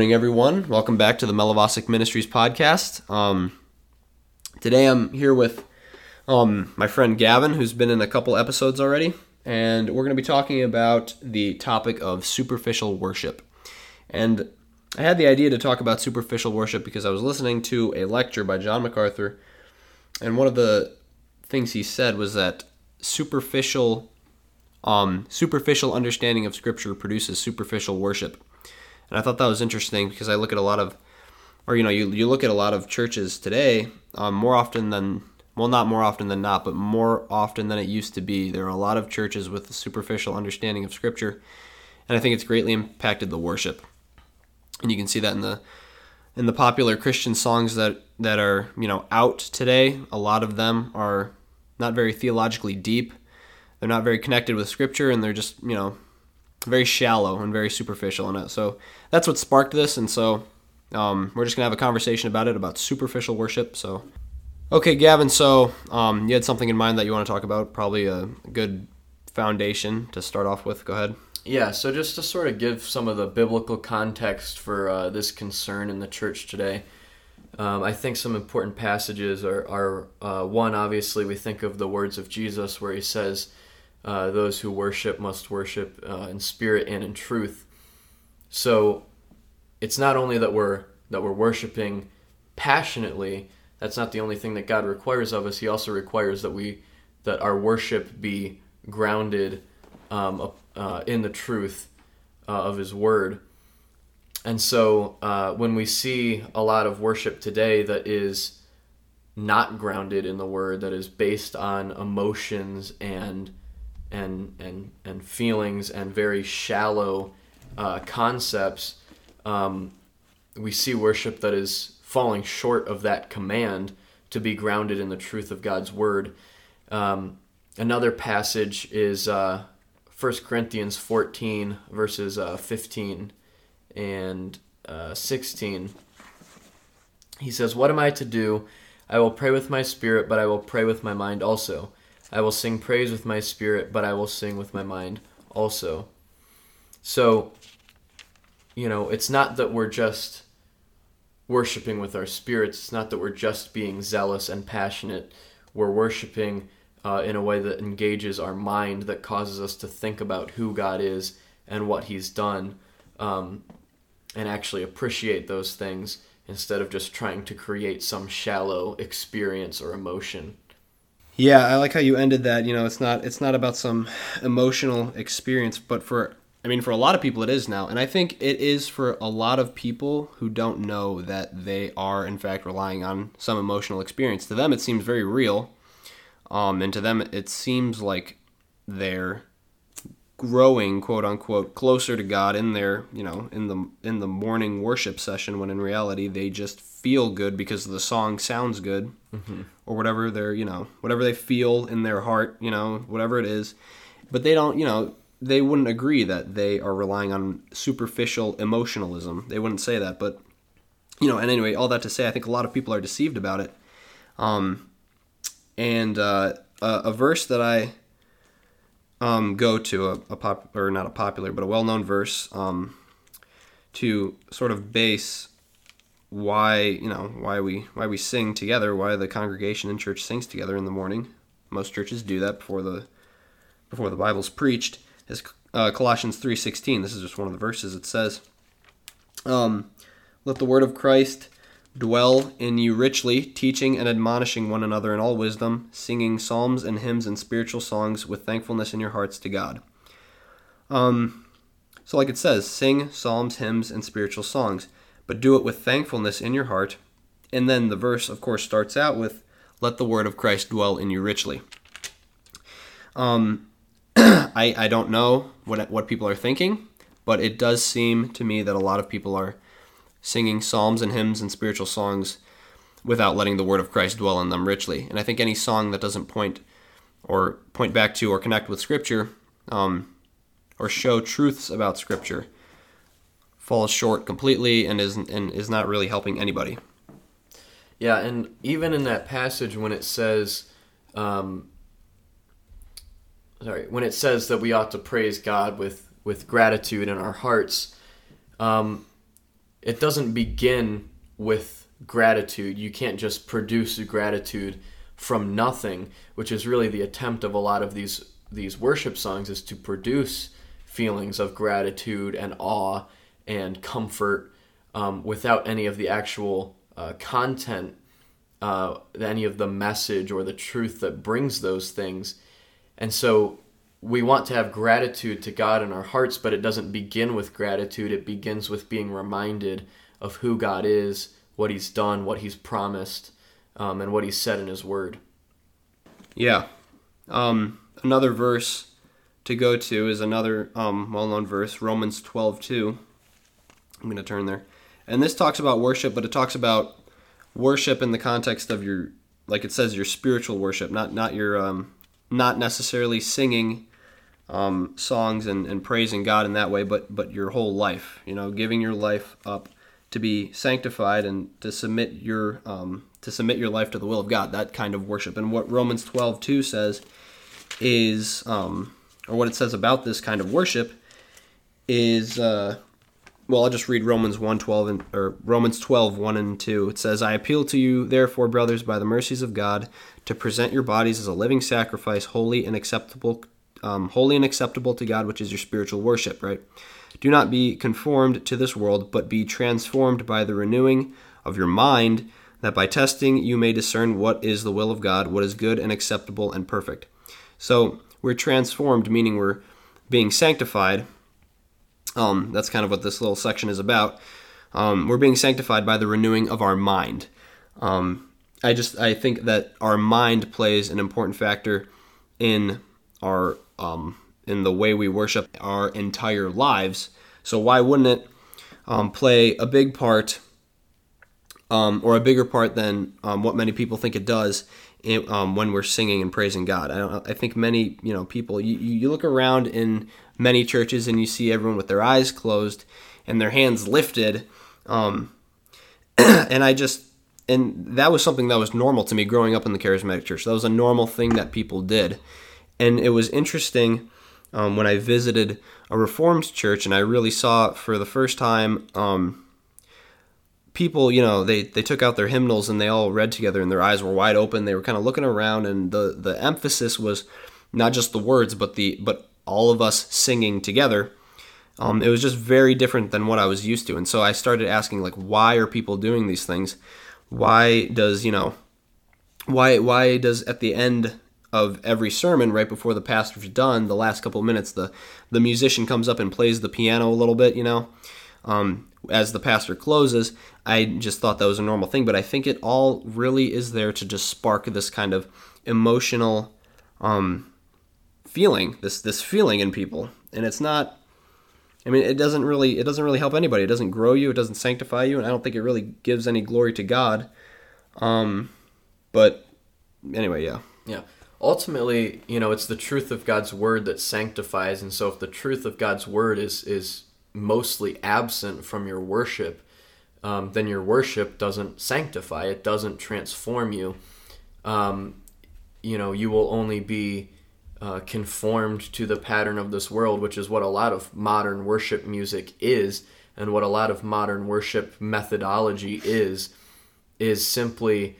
morning, everyone. Welcome back to the Melavosic Ministries podcast. Um, today I'm here with um, my friend Gavin, who's been in a couple episodes already, and we're going to be talking about the topic of superficial worship. And I had the idea to talk about superficial worship because I was listening to a lecture by John MacArthur, and one of the things he said was that superficial um, superficial understanding of Scripture produces superficial worship. And I thought that was interesting because I look at a lot of, or you know, you, you look at a lot of churches today, um, more often than, well, not more often than not, but more often than it used to be. There are a lot of churches with a superficial understanding of Scripture, and I think it's greatly impacted the worship. And you can see that in the in the popular Christian songs that that are you know out today. A lot of them are not very theologically deep. They're not very connected with Scripture, and they're just you know very shallow and very superficial in it. So that's what sparked this, and so um, we're just gonna have a conversation about it about superficial worship. So, okay, Gavin. So um, you had something in mind that you want to talk about? Probably a good foundation to start off with. Go ahead. Yeah, so just to sort of give some of the biblical context for uh, this concern in the church today, um, I think some important passages are, are uh, one, obviously, we think of the words of Jesus where he says, uh, those who worship must worship uh, in spirit and in truth. So it's not only that we're that we're worshiping passionately. That's not the only thing that God requires of us. He also requires that we that our worship be grounded um, uh, in the truth uh, of His Word. And so uh, when we see a lot of worship today that is not grounded in the Word, that is based on emotions and and and and feelings and very shallow uh, concepts, um, we see worship that is falling short of that command to be grounded in the truth of God's word. Um, another passage is uh, 1 Corinthians 14, verses uh, 15 and uh, 16. He says, What am I to do? I will pray with my spirit, but I will pray with my mind also. I will sing praise with my spirit, but I will sing with my mind also. So, you know, it's not that we're just worshiping with our spirits, it's not that we're just being zealous and passionate. We're worshiping uh, in a way that engages our mind, that causes us to think about who God is and what He's done, um, and actually appreciate those things instead of just trying to create some shallow experience or emotion. Yeah, I like how you ended that. You know, it's not it's not about some emotional experience, but for I mean, for a lot of people, it is now, and I think it is for a lot of people who don't know that they are in fact relying on some emotional experience. To them, it seems very real, um, and to them, it seems like they're growing, quote unquote, closer to God in their, you know, in the in the morning worship session. When in reality, they just feel good because the song sounds good, mm-hmm. or whatever they're, you know, whatever they feel in their heart, you know, whatever it is. But they don't, you know, they wouldn't agree that they are relying on superficial emotionalism. They wouldn't say that, but you know. And anyway, all that to say, I think a lot of people are deceived about it. Um, and uh, a, a verse that I um, go to a, a pop or not a popular, but a well-known verse um, to sort of base why you know why we why we sing together, why the congregation in church sings together in the morning. Most churches do that before the before the Bible's preached. Is uh, Colossians three sixteen. This is just one of the verses. It says, um, "Let the word of Christ." Dwell in you richly, teaching and admonishing one another in all wisdom, singing psalms and hymns and spiritual songs with thankfulness in your hearts to God. Um, so, like it says, sing psalms, hymns, and spiritual songs, but do it with thankfulness in your heart. And then the verse, of course, starts out with, "Let the word of Christ dwell in you richly." Um, I I don't know what what people are thinking, but it does seem to me that a lot of people are singing psalms and hymns and spiritual songs without letting the word of Christ dwell in them richly. And I think any song that doesn't point or point back to or connect with Scripture um, or show truths about Scripture falls short completely and is and is not really helping anybody. Yeah, and even in that passage when it says, um, sorry, when it says that we ought to praise God with with gratitude in our hearts, um, it doesn't begin with gratitude. You can't just produce gratitude from nothing, which is really the attempt of a lot of these these worship songs is to produce feelings of gratitude and awe and comfort um, without any of the actual uh, content, uh, any of the message or the truth that brings those things. And so we want to have gratitude to God in our hearts, but it doesn't begin with gratitude. It begins with being reminded of who God is, what He's done, what He's promised, um, and what He's said in His Word. Yeah. Um, another verse to go to is another um, well-known verse, Romans 12, 2. I'm going to turn there. And this talks about worship, but it talks about worship in the context of your, like it says, your spiritual worship, not not your, um, not necessarily singing um, songs and, and praising God in that way, but but your whole life, you know, giving your life up to be sanctified and to submit your um, to submit your life to the will of God. That kind of worship, and what Romans 12, 2 says is, um, or what it says about this kind of worship is, uh, well, I'll just read Romans 1, 12 and, or Romans 12, 1 and 2. It says, I appeal to you, therefore, brothers, by the mercies of God, to present your bodies as a living sacrifice, holy and acceptable, um, holy and acceptable to God, which is your spiritual worship, right? Do not be conformed to this world, but be transformed by the renewing of your mind, that by testing you may discern what is the will of God, what is good and acceptable and perfect. So we're transformed, meaning we're being sanctified. Um, that's kind of what this little section is about. Um, we're being sanctified by the renewing of our mind. Um, I just I think that our mind plays an important factor in our um, in the way we worship our entire lives. So why wouldn't it um, play a big part, um, or a bigger part than um, what many people think it does um, when we're singing and praising God. I, I think many you know people you, you look around in many churches and you see everyone with their eyes closed and their hands lifted, um, and I just and that was something that was normal to me growing up in the charismatic church. That was a normal thing that people did, and it was interesting um, when I visited a Reformed church and I really saw for the first time. Um, people, you know, they, they took out their hymnals and they all read together and their eyes were wide open. They were kind of looking around and the, the emphasis was not just the words, but the but all of us singing together. Um, it was just very different than what I was used to. And so I started asking like, why are people doing these things? Why does, you know, why, why does at the end of every sermon, right before the pastor's done, the last couple of minutes, the, the musician comes up and plays the piano a little bit, you know? Um, as the pastor closes, I just thought that was a normal thing, but I think it all really is there to just spark this kind of emotional um, feeling, this this feeling in people, and it's not. I mean, it doesn't really it doesn't really help anybody. It doesn't grow you. It doesn't sanctify you, and I don't think it really gives any glory to God. Um, but anyway, yeah. Yeah. Ultimately, you know, it's the truth of God's word that sanctifies, and so if the truth of God's word is is mostly absent from your worship, um, then your worship doesn't sanctify, it doesn't transform you. Um, you know, you will only be uh, conformed to the pattern of this world, which is what a lot of modern worship music is, and what a lot of modern worship methodology is, is simply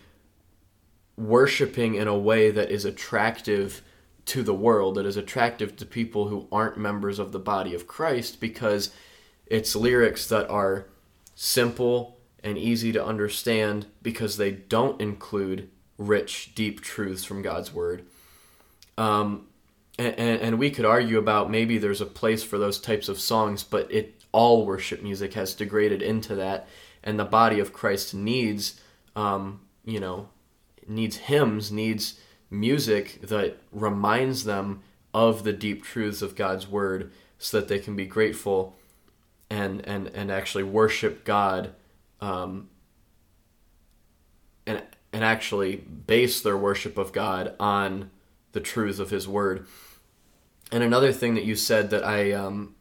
worshiping in a way that is attractive to the world, that is attractive to people who aren't members of the body of Christ because it's lyrics that are simple and easy to understand because they don't include rich, deep truths from God's Word. Um, and, and, we could argue about maybe there's a place for those types of songs, but it all worship music has degraded into that, and the body of Christ needs, um, you know, needs hymns, needs music that reminds them of the deep truths of God's word so that they can be grateful and and and actually worship God um, and and actually base their worship of God on the truths of his word. And another thing that you said that I um,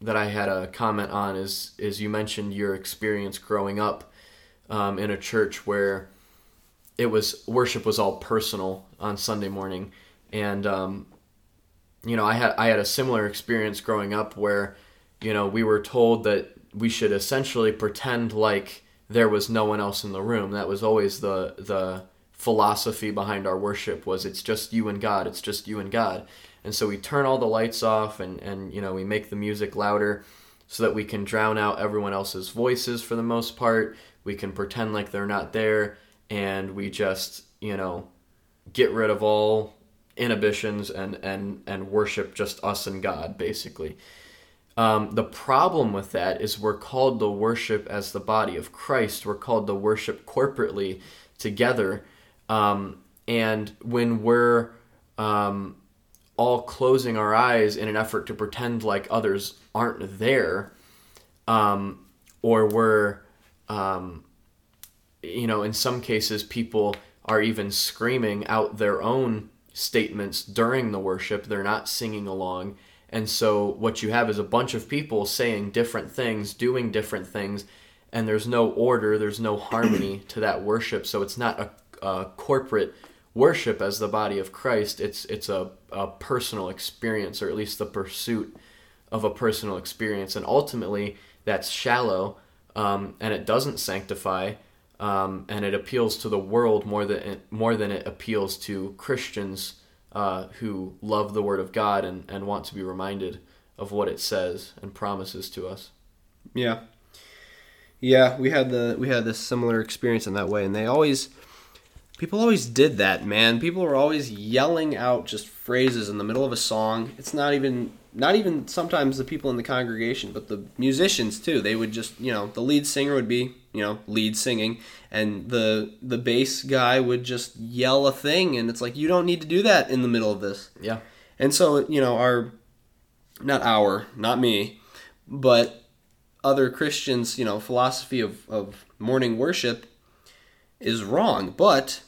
that I had a comment on is is you mentioned your experience growing up um, in a church where it was worship was all personal on Sunday morning, and um, you know I had I had a similar experience growing up where you know we were told that we should essentially pretend like there was no one else in the room. That was always the the philosophy behind our worship was it's just you and God. It's just you and God. And so we turn all the lights off and and you know we make the music louder so that we can drown out everyone else's voices for the most part. We can pretend like they're not there and we just, you know, get rid of all inhibitions and and and worship just us and God basically. Um, the problem with that is we're called to worship as the body of Christ. We're called to worship corporately together. Um, and when we're um, all closing our eyes in an effort to pretend like others aren't there, um, or we're, um, you know, in some cases, people are even screaming out their own statements during the worship, they're not singing along and so what you have is a bunch of people saying different things, doing different things, and there's no order, there's no harmony to that worship. So it's not a, a, corporate worship as the body of Christ. It's it's a, a personal experience, or at least the pursuit of a personal experience. And ultimately, that's shallow, um, and it doesn't sanctify. Um, and it appeals to the world more than it, more than it appeals to Christians uh, who love the Word of God and, and want to be reminded of what it says and promises to us. Yeah, yeah, we had the we had this similar experience in that way, and they always people always did that, man. People were always yelling out just phrases in the middle of a song. It's not even not even sometimes the people in the congregation, but the musicians too. They would just, you know, the lead singer would be, you know, lead singing, and the the bass guy would just yell a thing, and it's like you don't need to do that in the middle of this. Yeah. And so, you know, our not our, not me, but other Christians, you know, philosophy of, of morning worship is wrong. But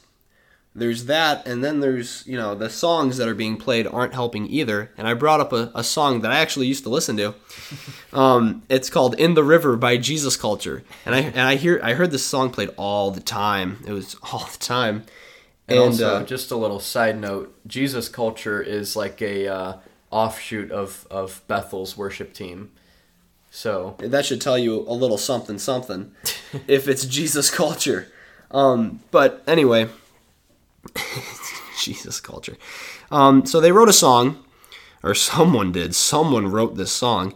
there's that and then there's you know the songs that are being played aren't helping either. And i brought up a, a song that i actually used to listen to. Um, it's called in the river by jesus culture. And i and i hear i heard this song played all the time. It was all the time. And, and also uh, just a little side note jesus culture is like a uh, offshoot of of bethel's worship team. So that should tell you a little something something. If it's jesus culture. Um, but anyway Jesus culture. Um, so they wrote a song, or someone did. Someone wrote this song,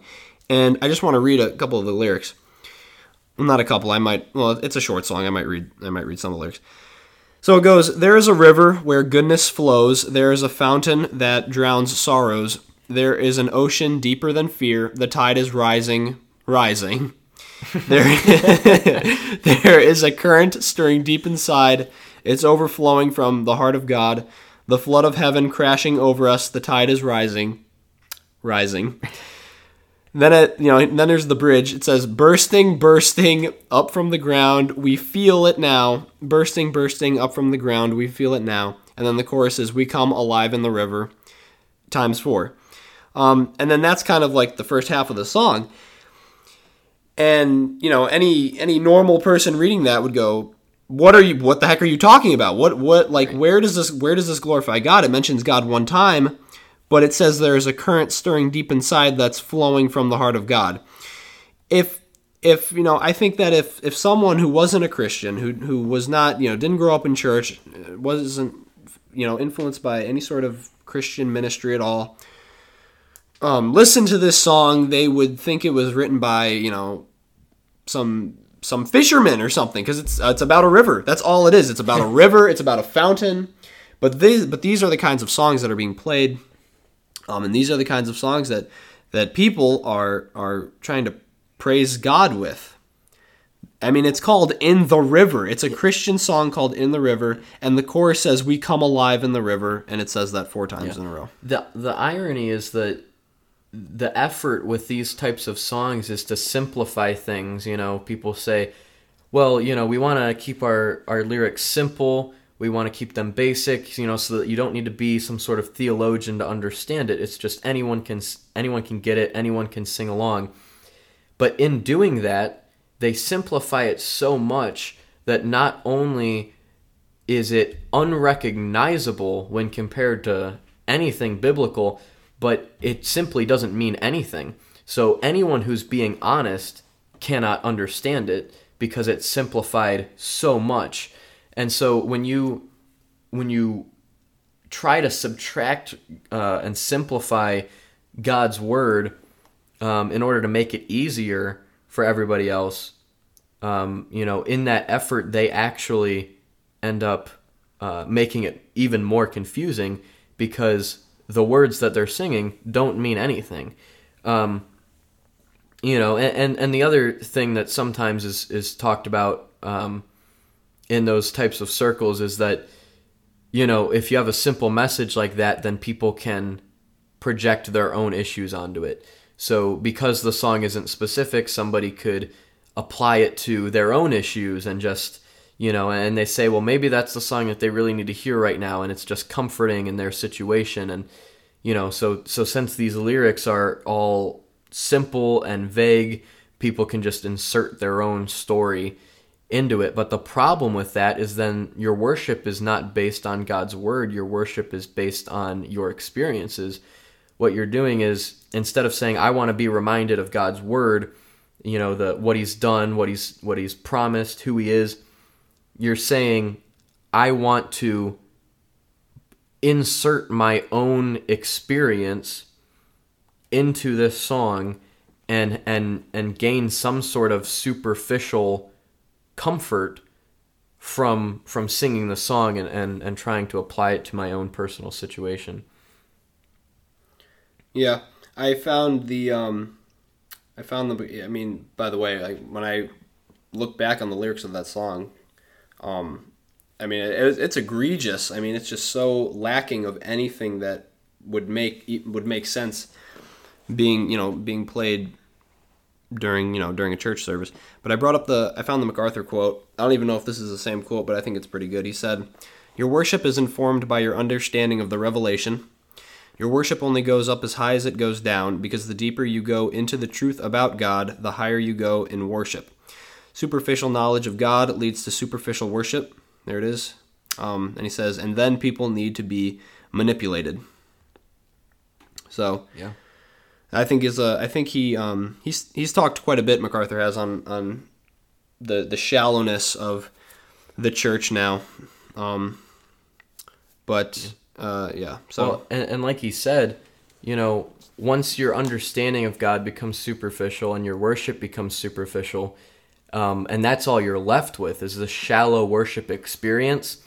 and I just want to read a couple of the lyrics. Not a couple. I might. Well, it's a short song. I might read. I might read some of the lyrics. So it goes. There is a river where goodness flows. There is a fountain that drowns sorrows. There is an ocean deeper than fear. The tide is rising, rising. there, there is a current stirring deep inside it's overflowing from the heart of God. The flood of heaven crashing over us. The tide is rising. Rising. Then it, you know, then there's the bridge. It says, "Bursting, bursting up from the ground, we feel it now. Bursting, bursting up from the ground, we feel it now." And then the chorus is, "We come alive in the river." Times four, um, and then that's kind of like the first half of the song. And you know, any any normal person reading that would go, what are you what the heck are you talking about? What what like where does this where does this glorify god? It mentions god one time but it says there is a current stirring deep inside that's flowing from the heart of god. If if you know i think that if if someone who wasn't a christian who who was not you know didn't grow up in church wasn't you know influenced by any sort of christian ministry at all um listen to this song they would think it was written by you know some some fishermen or something because it's uh, it's about a river. That's all it is. It's about a river. It's about a fountain. But these but these are the kinds of songs that are being played, um, and these are the kinds of songs that that people are are trying to praise God with. I mean, it's called "In the River." It's a Christian song called "In the River," and the chorus says, "We come alive in the river," and it says that four times yeah. in a row. the The irony is that the effort with these types of songs is to simplify things. You know, people say, well, you know, we want to keep our, our lyrics simple. We want to keep them basic, you know, so that you don't need to be some sort of theologian to understand it. It's just anyone can anyone can get it, anyone can sing along. But in doing that, they simplify it so much that not only is it unrecognizable when compared to anything biblical, but it simply doesn't mean anything. So anyone who's being honest cannot understand it because it's simplified so much. And so when you when you try to subtract uh, and simplify God's word um, in order to make it easier for everybody else, um, you know, in that effort, they actually end up uh, making it even more confusing because the words that they're singing don't mean anything. Um, you know, and, and, and the other thing that sometimes is is talked about um, in those types of circles is that you know if you have a simple message like that, then people can project their own issues onto it. So because the song isn't specific, somebody could apply it to their own issues and just you know and they say well maybe that's the song that they really need to hear right now and it's just comforting in their situation and you know so so since these lyrics are all simple and vague people can just insert their own story into it. But the problem with that is then your worship is not based on God's word your worship is based on your experiences. What you're doing is instead of saying I want to be reminded of God's word you know the what he's done what he's what he's promised who he is you're saying I want to insert my own experience into this song and and and gain some sort of superficial comfort from from singing the song and, and, and trying to apply it to my own personal situation. Yeah. I found the um I found the I mean, by the way, like when I look back on the lyrics of that song, um I mean, it, it's egregious. I mean, it's just so lacking of anything that would make would make sense being, you know, being played during, you know, during a church service. But I brought up the I found the MacArthur quote. I don't even know if this is the same quote, but I think it's pretty good. He said, "Your worship is informed by your understanding of the revelation." Your worship only goes up as high as it goes down, because the deeper you go into the truth about God, the higher you go in worship. Superficial knowledge of God leads to superficial worship. There it is. Um, and he says, and then people need to be manipulated. So yeah, I think is a I think he um, he's he's talked quite a bit. MacArthur has on on the the shallowness of the church now, um, but uh, yeah. So well, and, and like he said, you know, once your understanding of God becomes superficial and your worship becomes superficial, um, and that's all you're left with is the shallow worship experience,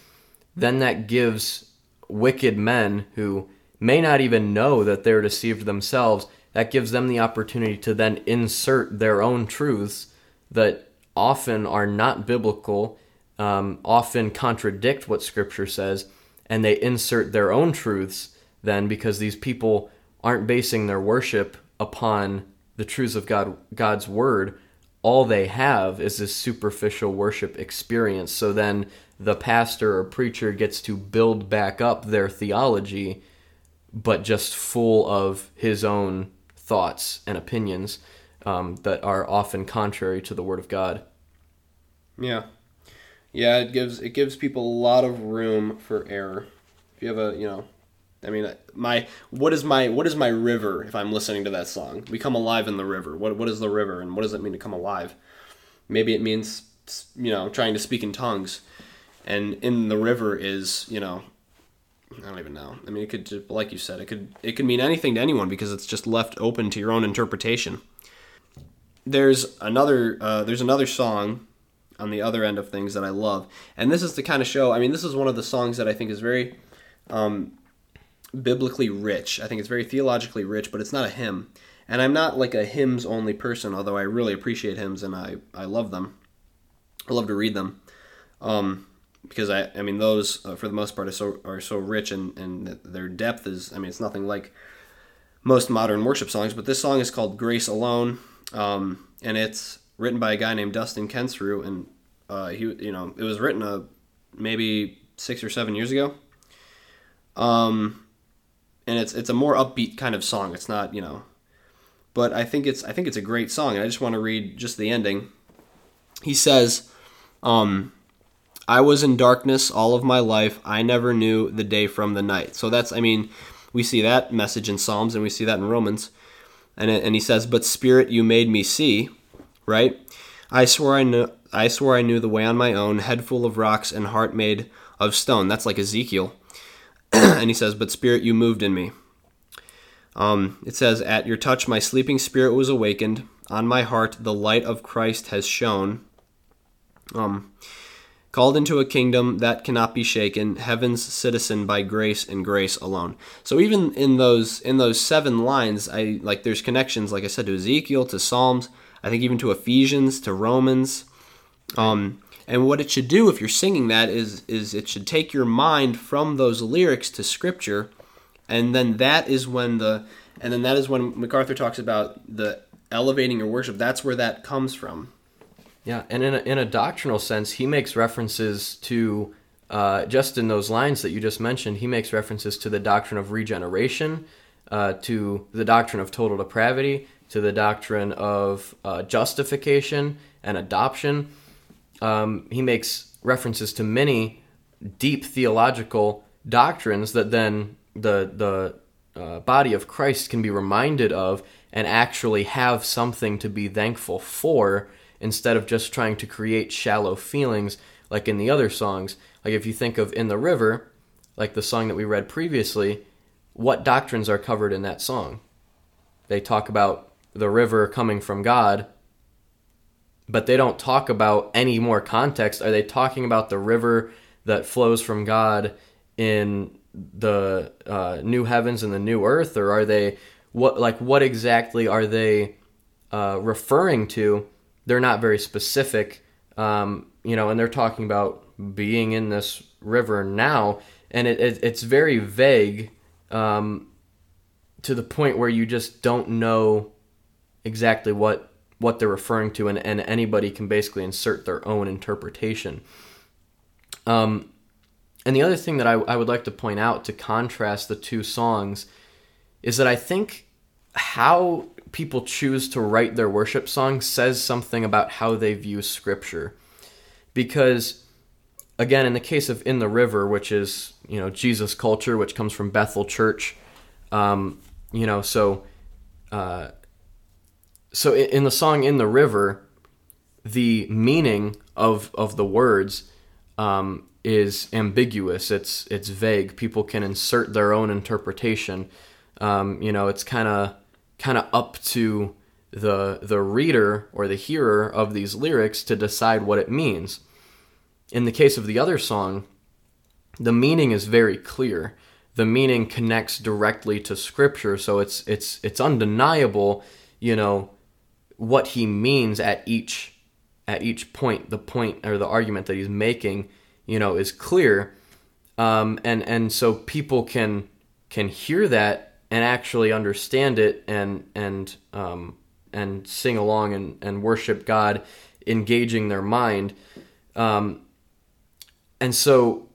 then that gives wicked men who may not even know that they're deceived themselves, that gives them the opportunity to then insert their own truths that often are not biblical, um, often contradict what Scripture says, and they insert their own truths then because these people aren't basing their worship upon the truths of God God's word all they have is this superficial worship experience. So then the pastor or preacher gets to build back up their theology but just full of his own thoughts and opinions um, that are often contrary to the word of God. Yeah. Yeah, it gives it gives people a lot of room for error. If you have a, you know, I mean, my what is my what is my river if I'm listening to that song? We come alive in the river. What what is the river and what does it mean to come alive? Maybe it means you know trying to speak in tongues, and in the river is you know I don't even know. I mean, it could like you said, it could it could mean anything to anyone because it's just left open to your own interpretation. There's another uh, there's another song on the other end of things that I love. And this is the kind of show, I mean, this is one of the songs that I think is very um, biblically rich. I think it's very theologically rich, but it's not a hymn. And I'm not like a hymns only person, although I really appreciate hymns and I, I love them. I love to read them. Um, because I, I mean, those uh, for the most part are so are so rich and, and their depth is, I mean, it's nothing like most modern worship songs. But this song is called "Grace Alone," um, and it's written by a guy named Dustin Kensrue, and uh, he, you know, it was written uh, maybe six or seven years ago. Um, and it's it's a more upbeat kind of song. It's not, you know, but I think it's I think it's a great song. And I just want to read just the ending. He says, um, "I was in darkness all of my life. I never knew the day from the night." So that's, I mean, we see that message in Psalms, and we see that in Romans. And, it, and he says, "But Spirit, you made me see." right? I swore I knew I swore I knew the way on my own, head full of rocks and heart made of stone. That's like Ezekiel. and he says, But spirit, you moved in me. Um, it says, At your touch, my sleeping spirit was awakened. On my heart, the light of Christ has shone. Um, called into a kingdom that cannot be shaken, heaven's citizen by grace and grace alone. So even in those in those seven lines, I like there's connections, like I said, to Ezekiel, to Psalms, I think even to Ephesians, to Romans. Um, and what it should do if you're singing that is is it should take your mind from those lyrics to scripture, and then that is when the and then that is when MacArthur talks about the elevating your worship. That's where that comes from. Yeah, and in a, in a doctrinal sense, he makes references to uh, just in those lines that you just mentioned. He makes references to the doctrine of regeneration, uh, to the doctrine of total depravity, to the doctrine of uh, justification and adoption um, he makes references to many deep theological doctrines that then the the uh, body of Christ can be reminded of and actually have something to be thankful for instead of just trying to create shallow feelings like in the other songs. Like if you think of In the River, like the song that we read previously, what doctrines are covered in that song? They talk about the river coming from God but they don't talk about any more context. Are they talking about the river that flows from God in the uh, new heavens and the new earth, or are they what like what exactly are they uh, referring to? They're not very specific, um, you know, and they're talking about being in this river now, and it, it it's very vague um, to the point where you just don't know exactly what what they're referring to, and, and anybody can basically insert their own interpretation. Um, and the other thing that I, I would like to point out to contrast the two songs is that I think how people choose to write their worship songs says something about how they view scripture. Because, again, in the case of In the River, which is, you know, Jesus culture, which comes from Bethel Church, um, you know, so uh, so in the song "In the River," the meaning of of the words um, is ambiguous. It's it's vague. People can insert their own interpretation. Um, you know, it's kind of kind of up to the the reader or the hearer of these lyrics to decide what it means. In the case of the other song, the meaning is very clear. The meaning connects directly to scripture, so it's it's it's undeniable, you know, what he means at each at each point the point or the argument that he's making you know is clear. Um, and and so people can can hear that and actually understand it and and um, and sing along and, and worship God engaging their mind. Um, and so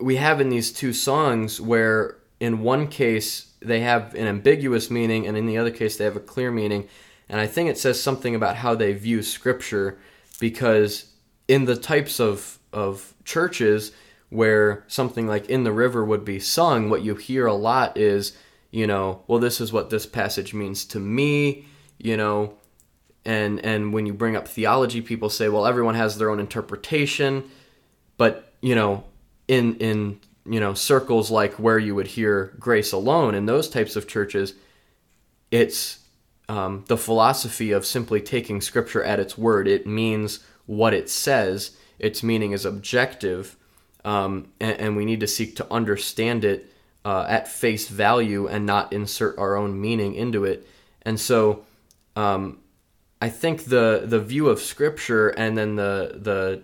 we have in these two songs where in one case they have an ambiguous meaning and in the other case they have a clear meaning and I think it says something about how they view scripture because in the types of, of churches where something like in the river would be sung, what you hear a lot is, you know, well, this is what this passage means to me, you know, and and when you bring up theology, people say, well, everyone has their own interpretation, but you know, in in you know circles like where you would hear grace alone in those types of churches, it's um, the philosophy of simply taking scripture at its word. It means what it says, its meaning is objective, um, and, and, we need to seek to understand it uh, at face value and not insert our own meaning into it. And so, um, I think the the view of scripture and then the the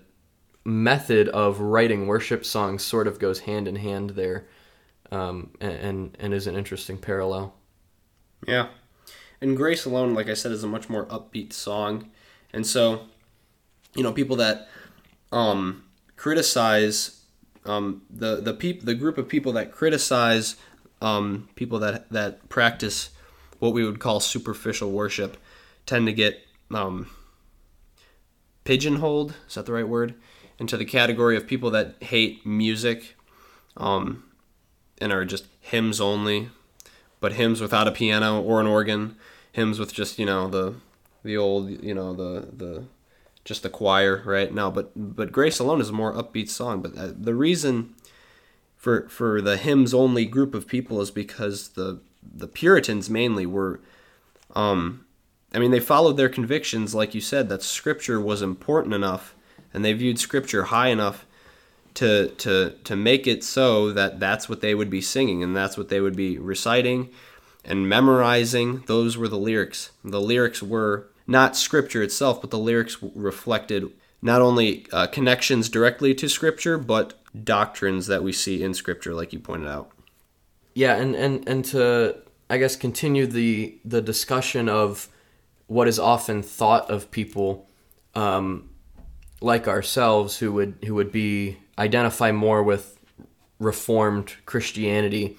method of writing worship songs sort of goes hand in hand there, um, and, and is an interesting parallel. Yeah, and Grace Alone, like I said, is a much more upbeat song. And so, you know, people that um, criticize um, the the peop- the group of people that criticize um, people that that practice what we would call superficial worship tend to get um, pigeonholed. Is that the right word? Into the category of people that hate music um, and are just hymns only, but hymns without a piano or an organ, hymns with just you know the the old you know the the just the choir right? Now but but grace alone is a more upbeat song but uh, the reason for for the hymns only group of people is because the the puritans mainly were um i mean they followed their convictions like you said that scripture was important enough and they viewed scripture high enough to to to make it so that that's what they would be singing and that's what they would be reciting and memorizing. Those were the lyrics. The lyrics were not scripture itself but the lyrics reflected not only uh, connections directly to scripture but doctrines that we see in scripture like you pointed out. Yeah and and and to i guess continue the the discussion of what is often thought of people um, like ourselves who would who would be identify more with reformed christianity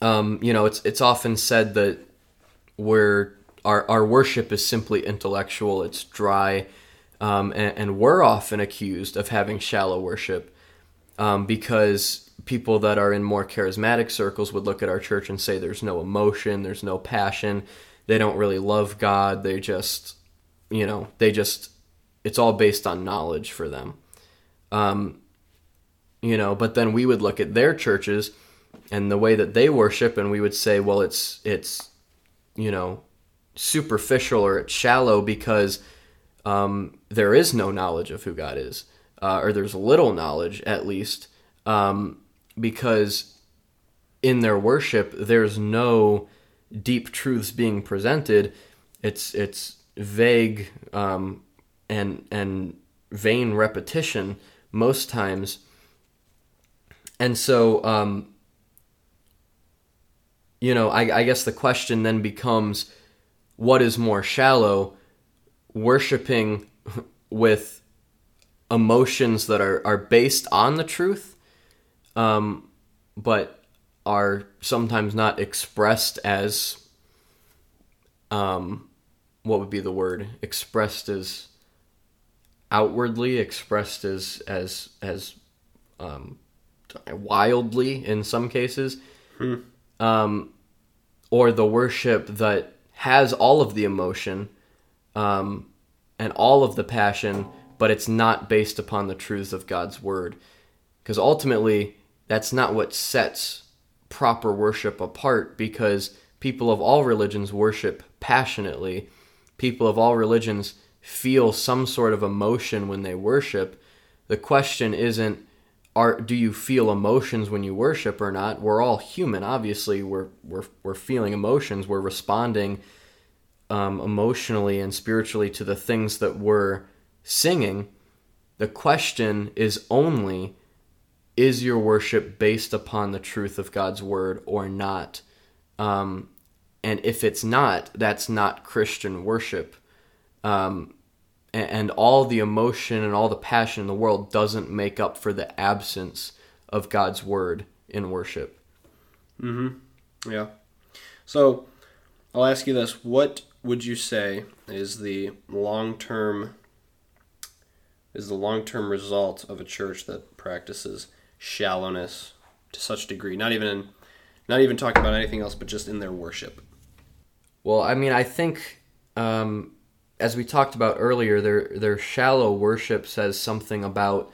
um, you know it's it's often said that we're our, our worship is simply intellectual it's dry um, and, and, we're often accused of having shallow worship um, because people that are in more charismatic circles would look at our church and say there's no emotion, there's no passion, they don't really love God, they just, you know, they just, it's all based on knowledge for them. Um, you know, but then we would look at their churches and the way that they worship and we would say, well, it's, it's, you know, superficial or it's shallow because um, there is no knowledge of who God is, uh, or there's little knowledge at least, um, because in their worship there's no deep truths being presented. It's it's vague um, and and vain repetition most times, and so um, you know I, I guess the question then becomes, what is more shallow? worshiping with emotions that are, are based on the truth, um, but are sometimes not expressed as um, what would be the word expressed as outwardly expressed as as as um, wildly in some cases hmm. um, or the worship that has all of the emotion um, and all of the passion, but it's not based upon the truths of God's word. Because ultimately, that's not what sets proper worship apart, because people of all religions worship passionately. People of all religions feel some sort of emotion when they worship. The question isn't, are, do you feel emotions when you worship or not? We're all human, obviously. We're, we're, we're feeling emotions, we're responding um, emotionally and spiritually to the things that we're singing, the question is only is your worship based upon the truth of God's word or not? Um, and if it's not, that's not Christian worship. Um, and, all the emotion and all the passion in the world doesn't make up for the absence of God's word in worship. Mm-hmm. Yeah. So I'll ask you this: What would you say is the long term is the long term result of a church that practices shallowness to such degree? Not even in, not even talking about anything else, but just in their worship. Well, I mean, I think um, as we talked about earlier, their their shallow worship says something about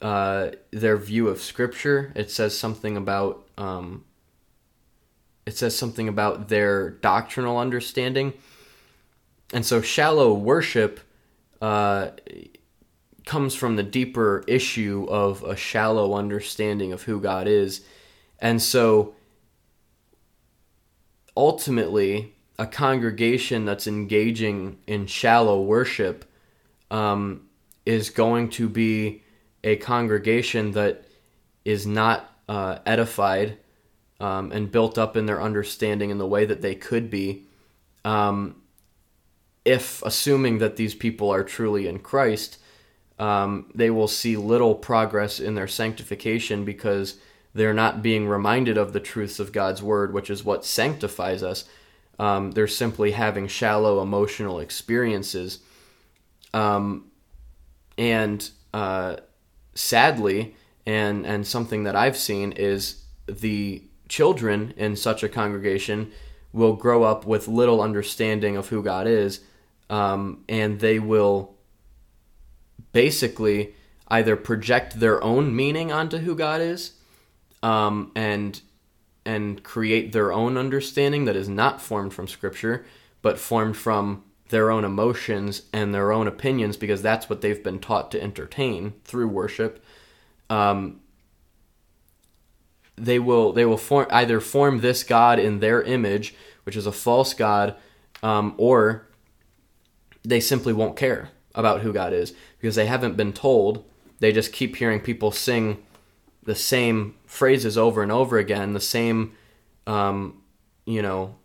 uh, their view of Scripture. It says something about um, it says something about their doctrinal understanding. And so shallow worship uh, comes from the deeper issue of a shallow understanding of who God is. And so ultimately, a congregation that's engaging in shallow worship um, is going to be a congregation that is not uh, edified um, and built up in their understanding in the way that they could be, um, if assuming that these people are truly in Christ, um, they will see little progress in their sanctification because they're not being reminded of the truths of God's word, which is what sanctifies us. Um, they're simply having shallow emotional experiences. Um, and uh, sadly, and, and something that I've seen is the children in such a congregation will grow up with little understanding of who God is, um, and they will basically either project their own meaning onto who God is, um, and and create their own understanding that is not formed from Scripture, but formed from their own emotions and their own opinions because that's what they've been taught to entertain through worship. Um, they will they will form either form this god in their image, which is a false god, um, or they simply won't care about who God is because they haven't been told. They just keep hearing people sing the same phrases over and over again, the same, um, you know,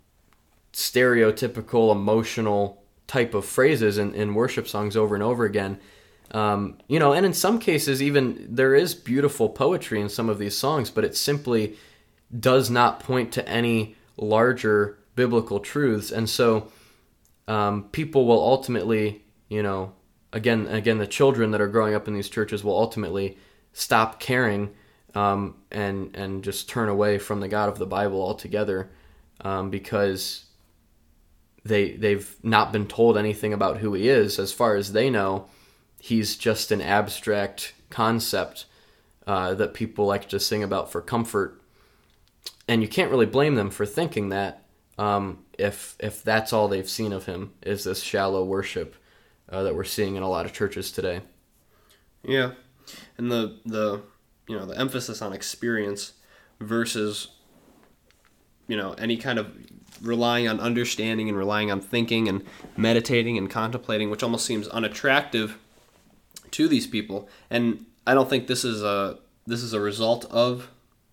stereotypical emotional type of phrases in, in worship songs over and over again. Um, you know, and in some cases, even there is beautiful poetry in some of these songs, but it simply does not point to any larger biblical truths. And so um, people will ultimately, you know, again, again, the children that are growing up in these churches will ultimately stop caring um, and and just turn away from the God of the Bible altogether um, because they they've not been told anything about who He is. As far as they know, He's just an abstract concept uh, that people like to sing about for comfort, and you can't really blame them for thinking that um, if if that's all they've seen of Him is this shallow worship uh, that we're seeing in a lot of churches today. Yeah, and the the you know the emphasis on experience versus you know any kind of relying on understanding and relying on thinking and meditating and contemplating, which almost seems unattractive to these people. And I don't think this is a this is a result of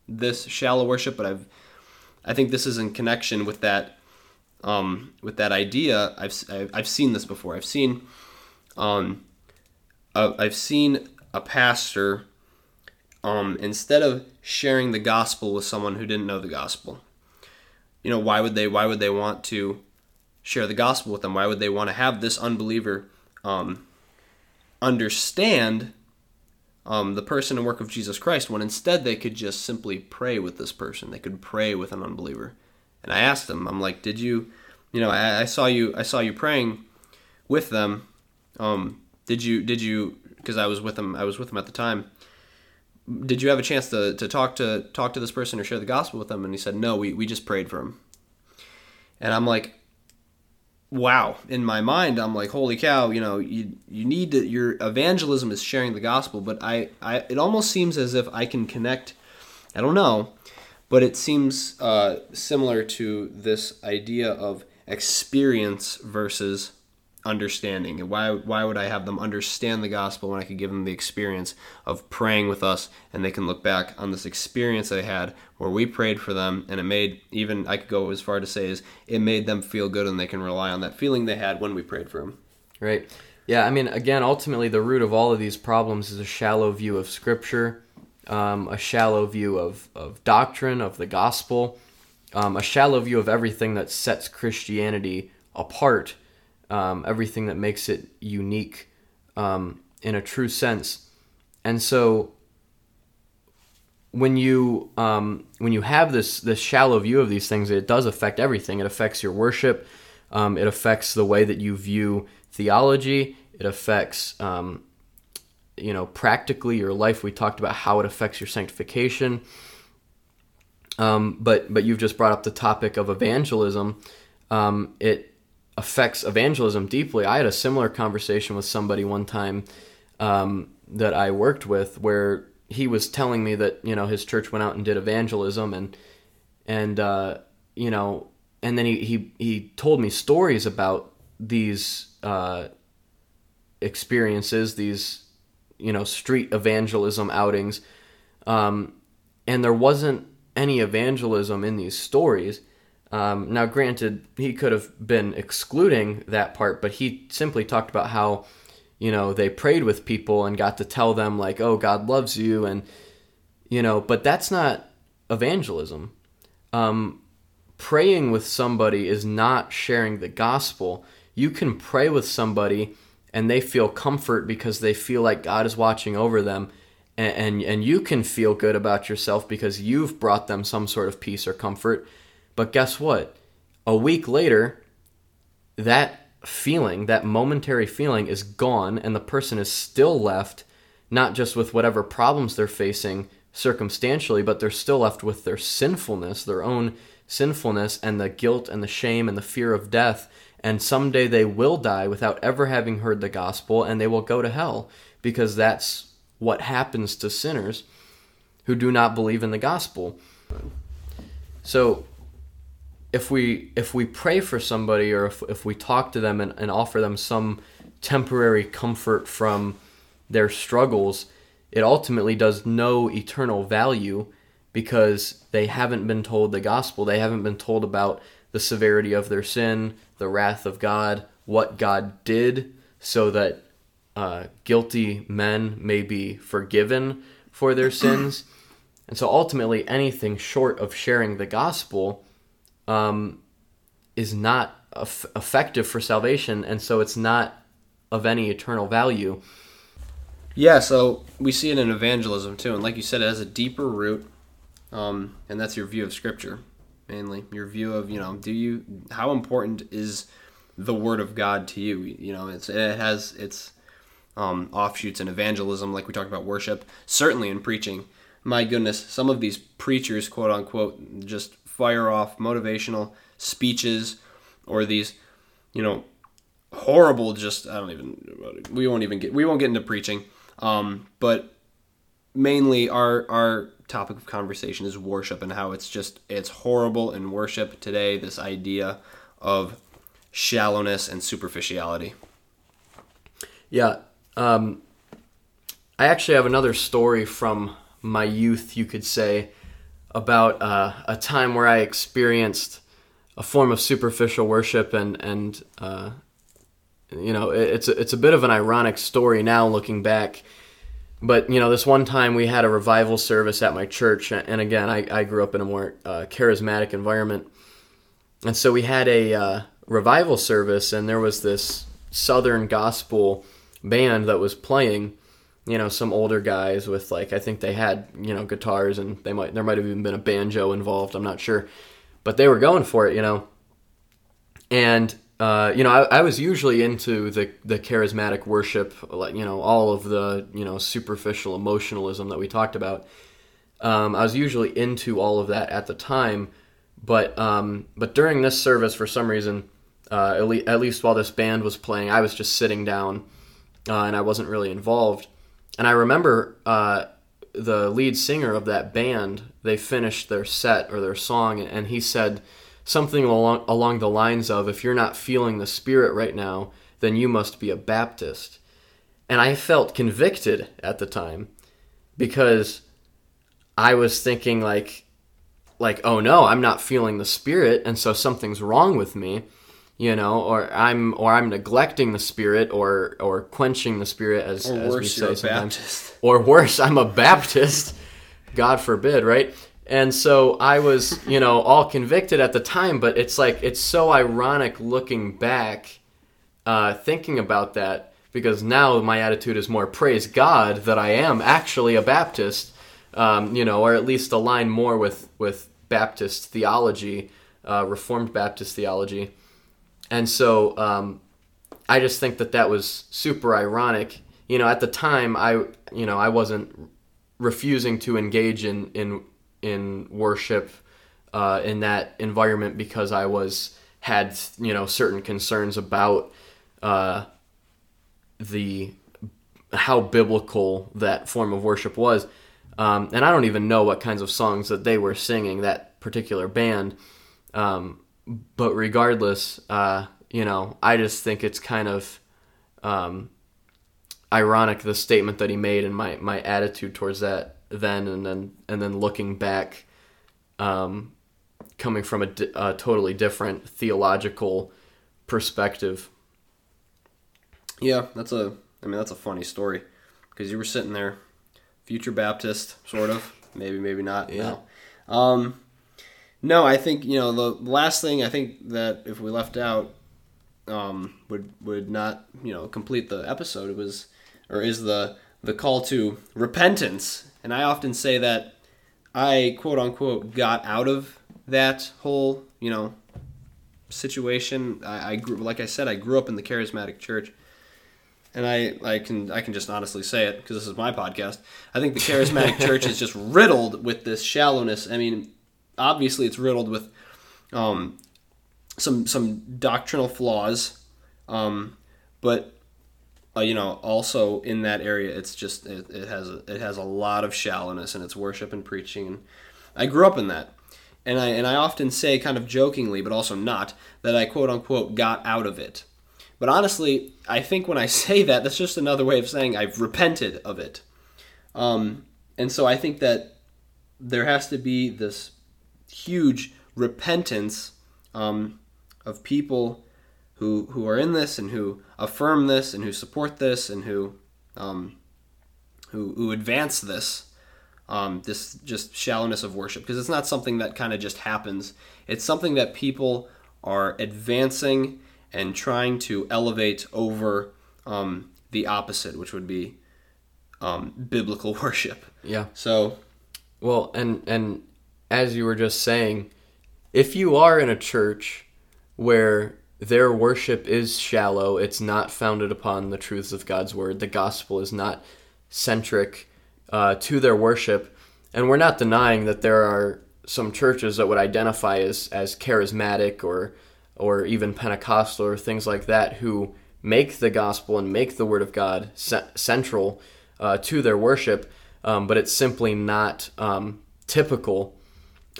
this shallow worship, but I've I think this is in connection with that um, with that idea. I've I've seen this before. I've seen um, I've seen a pastor um, instead of sharing the gospel with someone who didn't know the gospel. You know, why would they? Why would they want to share the gospel with them? Why would they want to have this unbeliever um, understand um, the person and work of Jesus Christ when instead they could just simply pray with this person? They could pray with an unbeliever. And I asked them, I'm like, did you, you know, I, I saw you, I saw you praying with them. Um, did you, did you? Because I was with them, I was with them at the time did you have a chance to, to talk to talk to this person or share the gospel with them? And he said no we, we just prayed for him. And i'm like wow. In my mind i'm like holy cow you know you you need to your evangelism is sharing the gospel. But i, I it almost seems as if i can connect i don't know but it seems uh, similar to this idea of experience versus understanding. And why why would I have them understand the gospel when I could give them the experience of praying with us and they can look back on this experience they had where we prayed for them and it made even I could go as far to say is it made them feel good and they can rely on that feeling they had when we prayed for them. Right. Yeah, I mean again ultimately the root of all of these problems is a shallow view of scripture, um, a shallow view of, of doctrine, of the gospel, um, a shallow view of everything that sets Christianity apart um, everything that makes it unique um, in a true sense. And so when you um, when you have this this shallow view of these things, it does affect everything. It affects your worship. Um, it affects the way that you view theology. It affects um, you know practically your life. We talked about how it affects your sanctification. Um, but but you've just brought up the topic of evangelism. Um, it affects evangelism deeply. I had a similar conversation with somebody one time um, that I worked with where he was telling me that you know his church went out and did evangelism and and uh, you know and then he, he he told me stories about these uh, experiences these you know street evangelism outings um, and there wasn't any evangelism in these stories um, now, granted, he could have been excluding that part, but he simply talked about how, you know, they prayed with people and got to tell them, like, oh, God loves you. And, you know, but that's not evangelism. Um, praying with somebody is not sharing the gospel. You can pray with somebody and they feel comfort because they feel like God is watching over them. And, and, and you can feel good about yourself because you've brought them some sort of peace or comfort but guess what? a week later, that feeling, that momentary feeling, is gone, and the person is still left not just with whatever problems they're facing circumstantially, but they're still left with their sinfulness, their own sinfulness, and the guilt and the shame and the fear of death. And someday they will die without ever having heard the gospel, and they will go to hell because that's what happens to sinners who do not believe in the gospel. So if we if we pray for somebody or if, if we talk to them and, and offer them some temporary comfort from their struggles, it ultimately does no eternal value because they haven't been told the gospel. They haven't been told about the severity of their sin, the wrath of God, what God did so that uh, guilty men may be forgiven for their sins. And so ultimately, anything short of sharing the gospel um, is not effective for salvation, and so it's not of any eternal value. Yeah, so we see it in evangelism too, and like you said, it has a deeper root, um, and that's your view of Scripture, mainly your view of you know, do you how important is the Word of God to you? You know, it's it has its um, offshoots in evangelism, like we talked about worship, certainly in preaching. My goodness, some of these preachers, quote unquote, just fire off motivational speeches or these, you know, horrible. Just I don't even. We won't even get. We won't get into preaching um, but mainly, our our topic of conversation is worship and how it's just it's horrible in worship today. This idea of shallowness and superficiality. Yeah, um, I actually have another story from my youth, you could say, about uh, a time where I experienced a form of superficial worship and and uh, you know, it's a, it's a bit of an ironic story now looking back. But you know, this one time we had a revival service at my church, and again, I, I grew up in a more uh, charismatic environment, and so we had a uh, revival service, and there was this Southern gospel band that was playing. You know, some older guys with like I think they had you know guitars, and they might there might have even been a banjo involved. I'm not sure, but they were going for it. You know, and uh, you know, I, I, was usually into the the charismatic worship, like you know, all of the you know superficial emotionalism that we talked about. Um, I was usually into all of that at the time, but um, but during this service, for some reason, uh, at, le- at, least while this band was playing, I was just sitting down, uh, and I wasn't really involved. And I remember uh, the lead singer of that band. They finished their set or their song, and he said something along along the lines of if you're not feeling the spirit right now, then you must be a Baptist. And I felt convicted at the time because I was thinking like like oh no, I'm not feeling the spirit and so something's wrong with me, you know, or I'm or I'm neglecting the spirit or or quenching the spirit as, or as worse, we say sometimes. Baptist. Or worse, I'm a Baptist. God forbid, right? And so I was, you know, all convicted at the time, but it's like it's so ironic looking back, uh, thinking about that because now my attitude is more praise God that I am actually a Baptist, um, you know, or at least align more with with Baptist theology, uh, Reformed Baptist theology, and so um, I just think that that was super ironic. You know, at the time I, you know, I wasn't refusing to engage in in in worship uh, in that environment because I was had you know certain concerns about uh, the how biblical that form of worship was, um, and I don't even know what kinds of songs that they were singing that particular band. Um, but regardless, uh, you know, I just think it's kind of um, ironic the statement that he made and my my attitude towards that then and then and then looking back, um, coming from a, a totally different theological perspective. Yeah, that's a. I mean, that's a funny story because you were sitting there, future Baptist, sort of, maybe, maybe not. Yeah. No. Um, no, I think you know the last thing I think that if we left out um, would would not you know complete the episode. It was or is the the call to repentance and I often say that I quote unquote got out of that whole, you know, situation. I, I grew, like I said, I grew up in the charismatic church, and I, I can I can just honestly say it because this is my podcast. I think the charismatic church is just riddled with this shallowness. I mean, obviously it's riddled with um, some some doctrinal flaws, um, but uh, you know also in that area it's just it, it has a, it has a lot of shallowness in its worship and preaching. And I grew up in that, and I and I often say kind of jokingly, but also not, that I quote unquote got out of it. But honestly, I think when I say that, that's just another way of saying I've repented of it. Um, and so I think that there has to be this huge repentance um, of people who who are in this and who affirm this and who support this and who um, who, who advance this um, this just shallowness of worship because it's not something that kind of just happens. It's something that people are advancing and trying to elevate over um, the opposite, which would be um, biblical worship. Yeah. So, Well, and and as you were just saying, if you are in a church where their worship is shallow, it's not founded upon the truths of God's word, the gospel is not centric uh, to their worship, and we're not denying that there are some churches that would identify as as charismatic or or even Pentecostal or things like that who make the gospel and make the word of God ce- central uh, to their worship, um, but it's simply not um, typical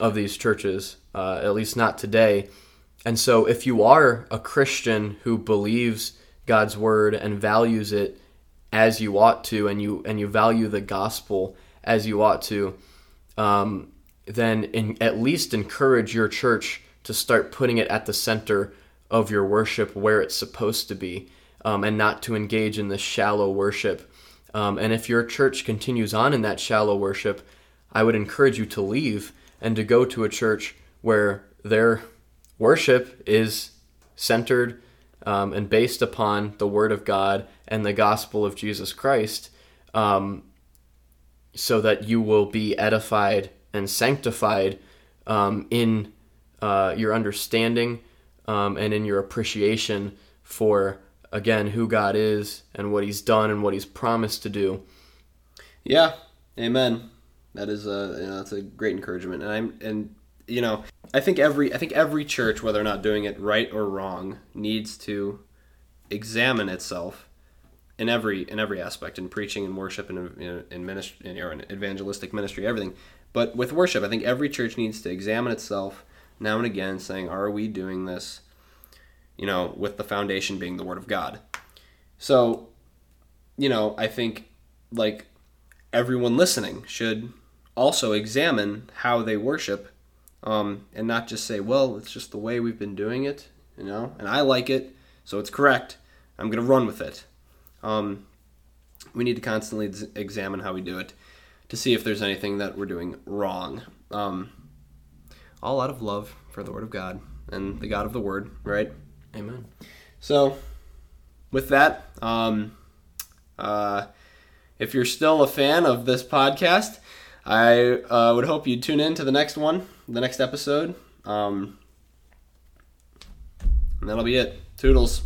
of these churches, uh, at least not today. And so, if you are a Christian who believes God's word and values it as you ought to, and you and you value the gospel as you ought to, um, then in, at least encourage your church to start putting it at the center of your worship where it's supposed to be, um, and not to engage in this shallow worship. Um, and if your church continues on in that shallow worship, I would encourage you to leave and to go to a church where their worship is centered um, and based upon the Word of God and the gospel of Jesus Christ, um, so that you will be edified and sanctified um, in uh, your understanding um, and in your appreciation for, again, who God is and what He's done and what He's promised to do. yeah, amen. That is a you know, that's a great encouragement, and I'm and you know I think every I think every church, whether or not doing it right or wrong, needs to examine itself in every in every aspect in preaching and worship and in, in ministry in, or in evangelistic ministry, everything. But with worship, I think every church needs to examine itself now and again, saying, "Are we doing this?" You know, with the foundation being the Word of God. So, you know, I think like everyone listening should also examine how they worship um, and not just say, well, it's just the way we've been doing it, you know, and I like it, so it's correct. I'm going to run with it. Um, we need to constantly ex- examine how we do it to see if there's anything that we're doing wrong. Um, all out of love for the Word of God and the God of the Word, right? Amen. So, with that, um, uh, if you're still a fan of this podcast, I uh, would hope you tune in to the next one, the next episode. Um, and that'll be it. Toodles.